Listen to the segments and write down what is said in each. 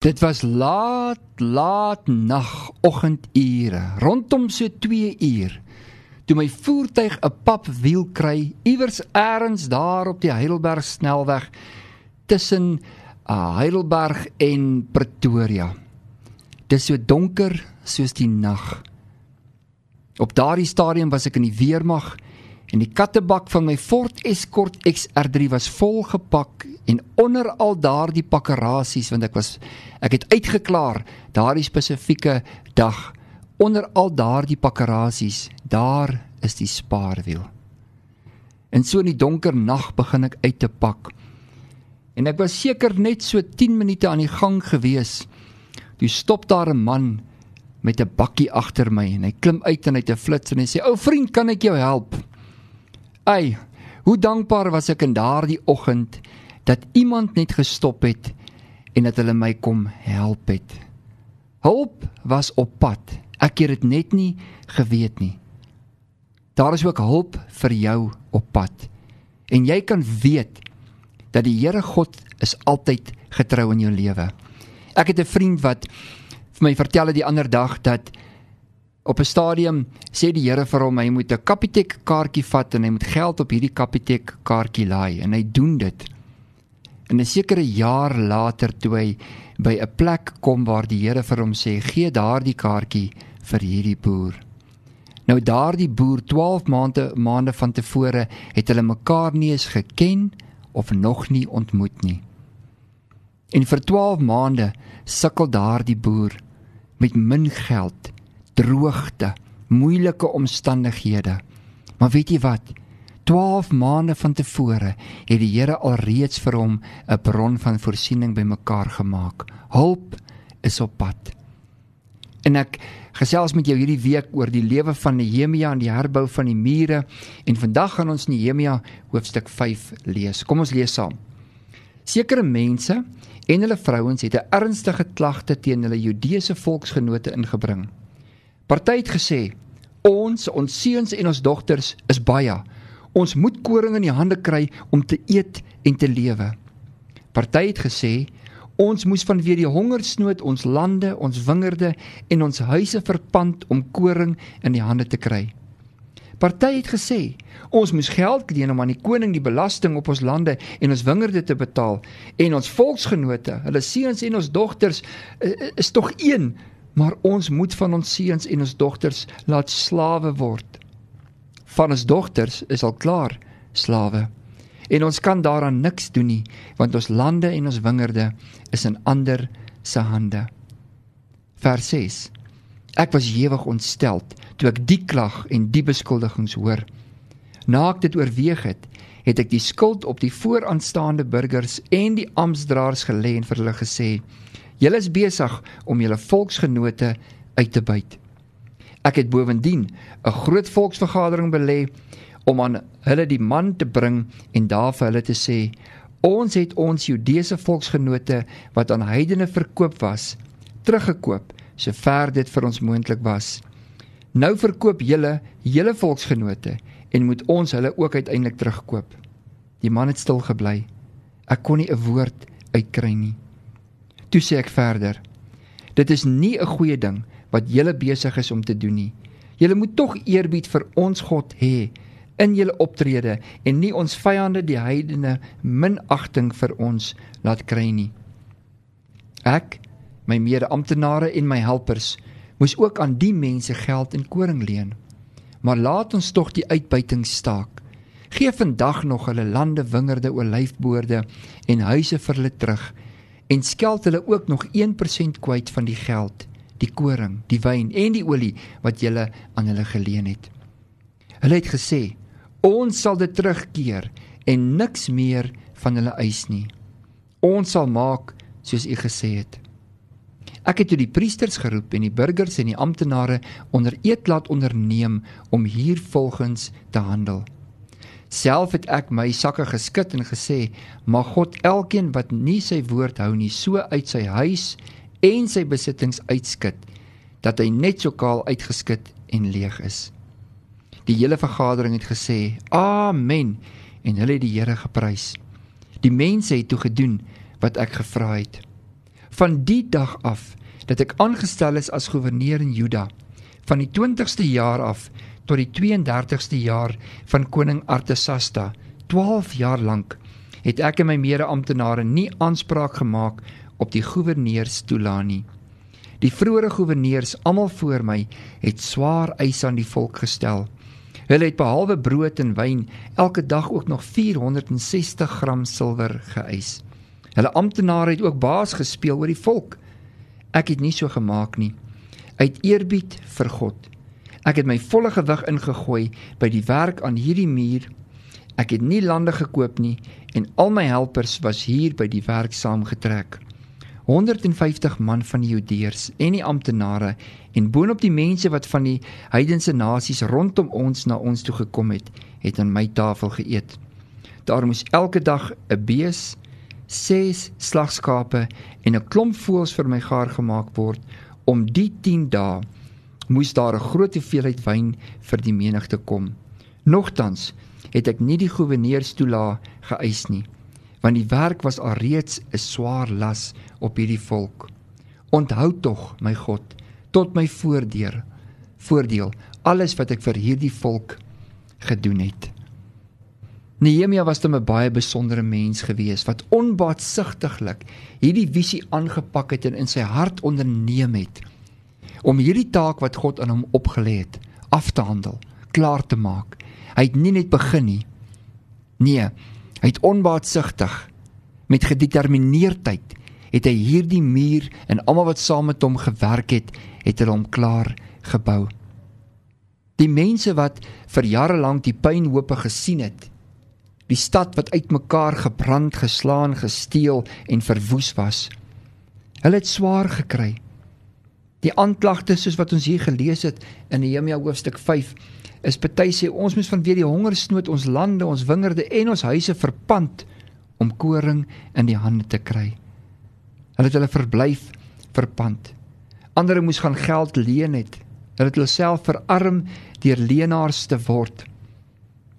Dit was laat, laat nag, oggendure, rondom so 2 uur. Toe my voertuig 'n papwiel kry iewers eers daar op die Heidelberg snelweg tussen uh, Heidelberg en Pretoria. Dis so donker soos die nag. Op daardie stadium was ek in die weermag en die kattebak van my Ford Escort XR3 was volgepak en onder al daardie pakkerasies want ek was ek het uitgeklaar daardie spesifieke dag onder al daardie pakkerasies daar is die spaarwiel. En so in die donker nag begin ek uit te pak. En ek was seker net so 10 minute aan die gang gewees. Toe stop daar 'n man met 'n bakkie agter my en hy klim uit en hy het 'n flits en hy sê ou vriend kan ek jou help Ai, hoe dankbaar was ek in daardie oggend dat iemand net gestop het en dat hulle my kom help het. Hulp was op pad. Ek het dit net nie geweet nie. Daar is ook hulp vir jou op pad. En jy kan weet dat die Here God is altyd getrou in jou lewe. Ek het 'n vriend wat vir my vertel het die ander dag dat op 'n stadium sê die Here vir hom hy moet 'n Capitec kaartjie vat en hy moet geld op hierdie Capitec kaartjie laai en hy doen dit. En 'n sekere jaar later toe hy by 'n plek kom waar die Here vir hom sê gee daardie kaartjie vir hierdie boer. Nou daardie boer 12 maande maande van tevore het hulle mekaar nie eens geken of nog nie ontmoet nie. En vir 12 maande sukkel daardie boer met min geld droogte, moeilike omstandighede. Maar weet jy wat? 12 maande van tevore het die Here alreeds vir hom 'n bron van voorsiening bymekaar gemaak. Hulp is op pad. En ek gesels met jou hierdie week oor die lewe van Nehemia en die herbou van die mure en vandag gaan ons Nehemia hoofstuk 5 lees. Kom ons lees saam. Sekere mense en hulle vrouens het 'n ernstige klagte teen hulle Judeese volksgenote ingebring. Party het gesê: "Ons, ons seuns en ons dogters is baie. Ons moet koring in die hande kry om te eet en te lewe." Party het gesê: "Ons moes vanweë die hongersnood ons lande, ons wingerde en ons huise verpand om koring in die hande te kry." Party het gesê: "Ons moes geld leen om aan die koning die belasting op ons lande en ons wingerde te betaal en ons volksgenote, hulle seuns en ons dogters is, is tog een maar ons moet van ons seuns en ons dogters laat slawe word. Van ons dogters is al klaar slawe. En ons kan daaraan niks doen nie, want ons lande en ons wingerde is in ander se hande. Vers 6. Ek was ewig ontsteld toe ek die klag en die beskuldigings hoor. Na ek dit oorweeg het, het ek die skuld op die vooraanstaande burgers en die amptdraers gelê en vir hulle gesê: Julle is besig om julle volksgenote uit te byt. Ek het bovendien 'n groot volksvergadering belê om aan hulle die man te bring en daar vir hulle te sê: "Ons het ons Judeese volksgenote wat aan heidene verkoop was, teruggekoop sover dit vir ons moontlik was. Nou verkoop julle hele volksgenote en moet ons hulle ook uiteindelik terugkoop." Die man het stil gebly. Ek kon nie 'n woord uitkry nie. Toe sê ek verder: Dit is nie 'n goeie ding wat julle besig is om te doen nie. Julle moet tog eerbied vir ons God hê in julle optrede en nie ons vyande die heidene minagting vir ons laat kry nie. Ek, my mede-amptenare en my helpers moes ook aan die mense geld en koring leen. Maar laat ons tog die uitbuiting staak. Gee vandag nog hulle lande, wingerde, olyfboorde en huise vir hulle terug en skeld hulle ook nog 1% kwyt van die geld, die koring, die wyn en die olie wat julle aan hulle geleen het. Hulle het gesê: "Ons sal dit terugkeer en niks meer van hulle eis nie. Ons sal maak soos u gesê het." Ek het toe die priesters geroep en die burgers en die amptenare onder eed laat onderneem om hiervolgens te handel. Self het ek my sakke geskit en gesê: "Mag God elkeen wat nie sy woord hou nie, so uit sy huis en sy besittings uitskit dat hy net so kaal uitgeskit en leeg is." Die hele vergadering het gesê: "Amen." En hulle het die Here geprys. Die mense het toe gedoen wat ek gevra het. Van die dag af dat ek aangestel is as goewerneur in Juda, van die 20ste jaar af tot die 32ste jaar van koning Artasasta, 12 jaar lank, het ek en my mede-amptenare nie aanspraak gemaak op die goewerneursstoel nie. Die vroeëre goewerneurs, almal voor my, het swaar eise aan die volk gestel. Hulle het behalwe brood en wyn elke dag ook nog 460 gram silwer geëis. Hulle amptenare het ook baas gespeel oor die volk. Ek het nie so gemaak nie. Uit eerbied vir God. Ek het my volle gewig ingegooi by die werk aan hierdie muur. Ek het nie lande gekoop nie en al my helpers was hier by die werk saamgetrek. 150 man van die Judeërs en die amptenare en boonop die mense wat van die heidense nasies rondom ons na ons toe gekom het, het aan my tafel geëet. Daar moes elke dag 'n bees, ses slagskape en 'n klomp voëls vir my gaar gemaak word om die 10 dae moes daar 'n groot hoeveelheid wyn vir die menigte kom. Nogtans het ek nie die goewerneurs-toelaag geëis nie want die werk was alreeds 'n swaar las op hierdie volk. Onthou tog, my God, tot my voordeur, voordeel alles wat ek vir hierdie volk gedoen het. Nehemia was 'n baie besondere mens gewees wat onbaatsigtiglik hierdie visie aangepak het en in sy hart onderneem het om hierdie taak wat God aan hom opgelê het af te handel, klaar te maak. Hy het nie net begin nie. Nee, hy het onbaatsigtig met gedetermineerdheid het hy hierdie muur en almal wat saam met hom gewerk het, het hulle hom klaar gebou. Die mense wat vir jare lank die pynhope gesien het, die stad wat uitmekaar gebrand, geslaan, gesteel en verwoes was. Hulle het swaar gekry. Die aanklagte soos wat ons hier gelees het in Nehemia hoofstuk 5 is party sê ons moet vanweer die hongersnood ons lande, ons wingerde en ons huise verpand om koring in die hande te kry. Hulle het hulle verblyf verpand. Ander moes gaan geld leen het. Hulle het hulle self verarm deur leenaars te word.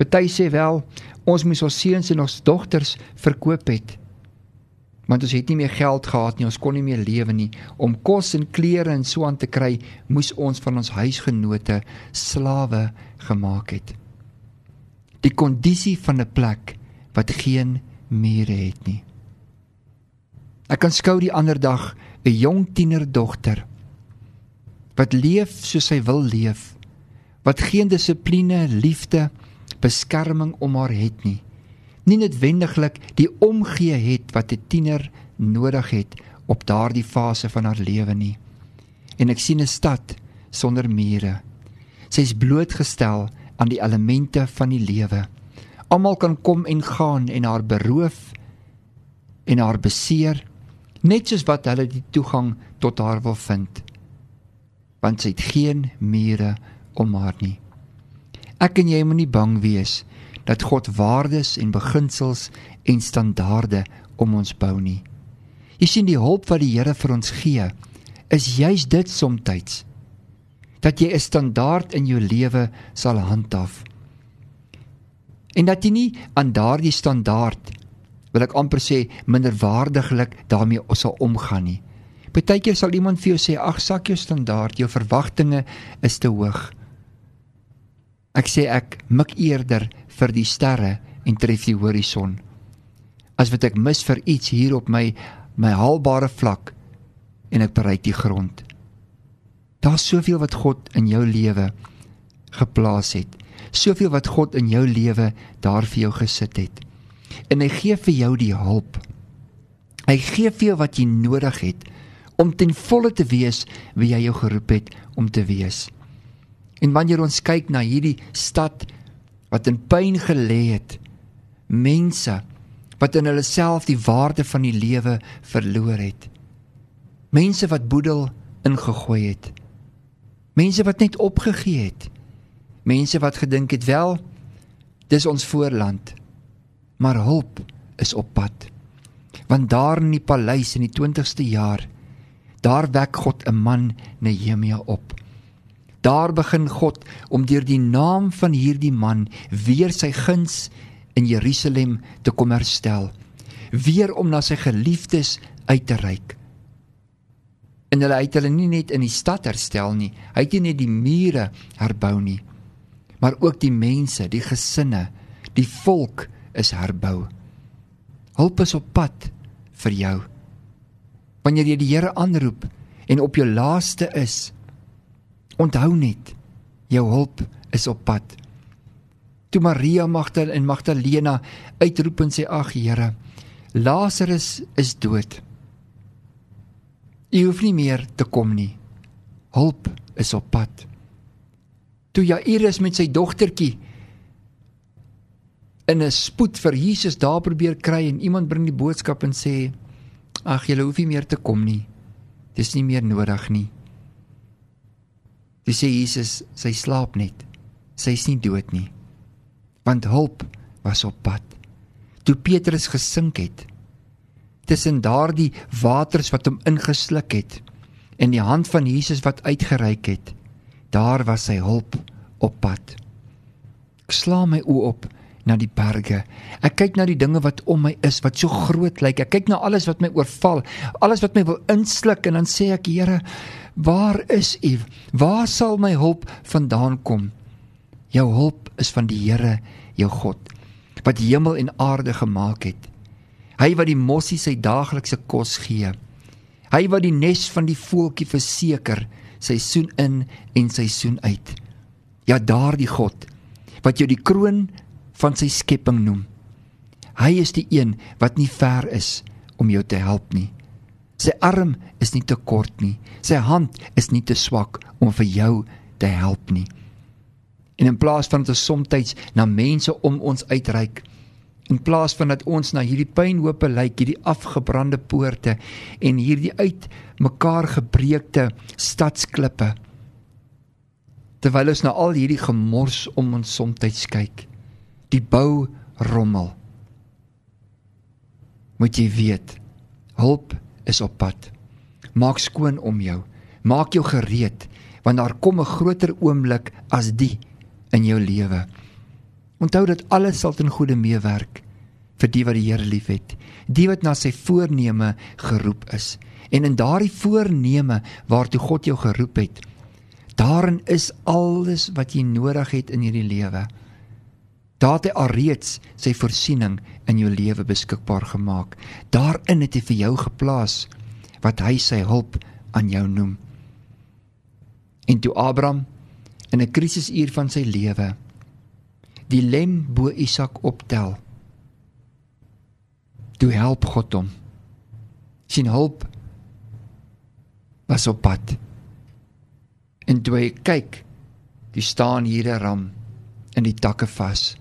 Party sê wel ons moes ons seuns en ons dogters verkoop het want ons het nie meer geld gehad nie, ons kon nie meer lewe nie. Om kos en klere en so aan te kry, moes ons van ons huisgenote slawe gemaak het. Die kondisie van 'n plek wat geen mure het nie. Ek kan skou die ander dag 'n jong tienerdogter wat leef soos sy wil leef, wat geen dissipline, liefde, beskerming om haar het nie nie noodwendiglik die omgee het wat 'n tiener nodig het op daardie fase van haar lewe nie. En ek sien 'n stad sonder mure. Sy's blootgestel aan die elemente van die lewe. Almal kan kom en gaan en haar beroof en haar beseer net soos wat hulle die toegang tot haar wil vind. Want sy het geen mure om haar nie. Ek en jy moenie bang wees dat God waardes en beginsels en standaarde om ons bou nie. Jy sien die hulp wat die Here vir ons gee, is juis dit soms dat jy 'n standaard in jou lewe sal handhaaf. En dat jy nie aan daardie standaard wil ek amper sê minderwaardiglik daarmee sal omgaan nie. Partykeer sal iemand vir jou sê ag sak jou standaard, jou verwagtinge is te hoog. Ek sê ek mik eerder vir die sterre en tref die horison. As wat ek mis vir iets hier op my my haalbare vlak en ek bereik die grond. Daar's soveel wat God in jou lewe geplaas het. Soveel wat God in jou lewe daar vir jou gesit het. En hy gee vir jou die hulp. Hy gee vir jou wat jy nodig het om ten volle te wees wie hy jou geroep het om te wees. En wanneer ons kyk na hierdie stad wat in pyn gelê het, mense wat in hulle self die waarde van die lewe verloor het. Mense wat boedel ingegooi het. Mense wat net opgegee het. Mense wat gedink het wel dis ons voorland. Maar hulp is op pad. Want daar in die paleis in die 20ste jaar, daar wek God 'n man Nehemia op. Daar begin God om deur die naam van hierdie man weer sy guns in Jerusalem te kom herstel, weer om na sy geliefdes uit te reik. En hulle het hulle nie net in die stad herstel nie. Hy het nie net die mure herbou nie, maar ook die mense, die gesinne, die volk is herbou. Hulp is op pad vir jou. Wanneer jy die Here aanroep en op jou laaste is, onthou net, jou hulp is op pad. Toe Maria Magdalena en Magdalena uitroep en sê: "Ag Here, Lazarus is dood." U hoef nie meer te kom nie. Hulp is op pad. Toe Jairus met sy dogtertjie in 'n spoed vir Jesus daar probeer kry en iemand bring die boodskap en sê: "Ag, jy hoef nie meer te kom nie. Dis nie meer nodig nie." Dis sê Jesus, sy slaap net. Sy's nie dood nie. Want hulp was op pad. Toe Petrus gesink het, tussen daardie waters wat hom ingesluk het en die hand van Jesus wat uitgereik het, daar was sy hulp op pad. Ek slaam my oë op na die berge. Ek kyk na die dinge wat om my is wat so groot lyk. Ek kyk na alles wat my oorval, alles wat my wil insluk en dan sê ek, Here, waar is U? Waar sal my hulp vandaan kom? Jou hulp is van die Here, jou God, wat hemel en aarde gemaak het. Hy wat die mossie sy daaglikse kos gee. Hy wat die nes van die voeltjie verseker, seisoen in en seisoen uit. Ja, daardie God wat jou die kroon van sy skepping noem. Hy is die een wat nie ver is om jou te help nie. Sy arm is nie te kort nie. Sy hand is nie te swak om vir jou te help nie. En in plaas van dat ons soms na mense om ons uitreik, in plaas van dat ons na hierdie pynhope lyk, hierdie afgebrande poorte en hierdie uit mekaar gebreekte stadsklippe terwyl ons na al hierdie gemors om ons soms kyk die bou rommel. Moet jy weet hulp is op pad. Maak skoon om jou. Maak jou gereed want daar kom 'n groter oomblik as die in jou lewe. Onthou dat alles sal ten goeie meewerk vir die wat die Here liefhet, die wat na sy voorneme geroep is. En in daardie voorneme waartoe God jou geroep het, daarin is alles wat jy nodig het in hierdie lewe. Daar het hy alreeds sy voorsiening in jou lewe beskikbaar gemaak. Daarin het hy vir jou geplaas wat hy sy hulp aan jou noem. En toe Abraham in 'n krisisuur van sy lewe die lem bo Isak optel. Toe help God hom. Sien hulp was op pad. En toe hy kyk, die staan hier 'n ram in die takke vas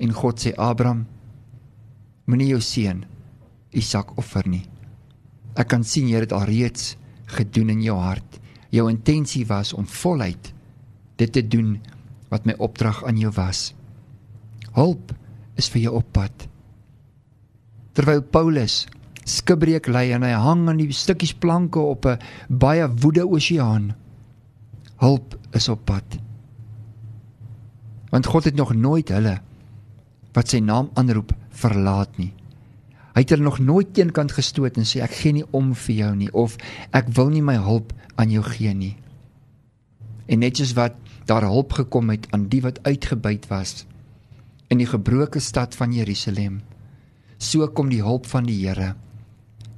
en God sê Abraham moenie jou seun Isak offer nie. Ek kan sien jy het alreeds gedoen in jou hart. Jou intensie was om voluit dit te doen wat my opdrag aan jou was. Hulp is vir jou op pad. Terwyl Paulus skibreek lê en hy hang aan die stukkies planke op 'n baie woede oseaan. Hulp is op pad. Want God het nog nooit hulle wat sy naam aanroep verlaat nie. Hy het hulle nog nooit teenkant gestoot en sê ek gee nie om vir jou nie of ek wil nie my hulp aan jou gee nie. En net soos wat daar hulp gekom het aan die wat uitgebuit was, in die gebroke stad van Jerusalem. So kom die hulp van die Here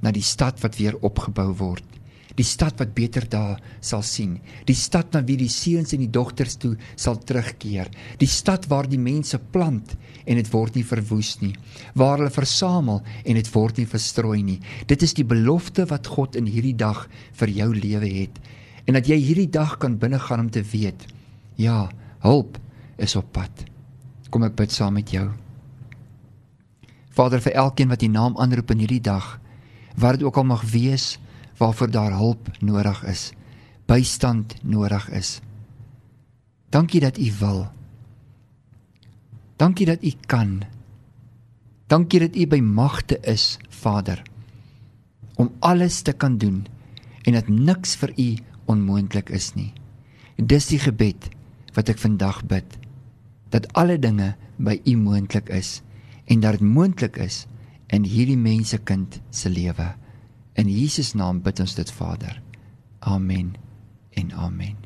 na die stad wat weer opgebou word. Die stad wat beter daar sal sien. Die stad na wie die seuns en die dogters toe sal terugkeer. Die stad waar die mense plant en dit word nie verwoes nie. Waar hulle versamel en dit word nie verstrooi nie. Dit is die belofte wat God in hierdie dag vir jou lewe het. En dat jy hierdie dag kan binnegaan om te weet, ja, hulp is op pad. Kom ek bid saam met jou. Vader vir elkeen wat U naam aanroep in hierdie dag, wat dit ook al mag wees waarvoor daar hulp nodig is, bystand nodig is. Dankie dat U wil. Dankie dat U kan. Dankie dat U by magte is, Vader, om alles te kan doen en dat niks vir U onmoontlik is nie. Dis die gebed wat ek vandag bid dat alle dinge by U moontlik is en dat dit moontlik is in hierdie mensekind se lewe. In Jesus naam bid ons dit Vader. Amen en amen.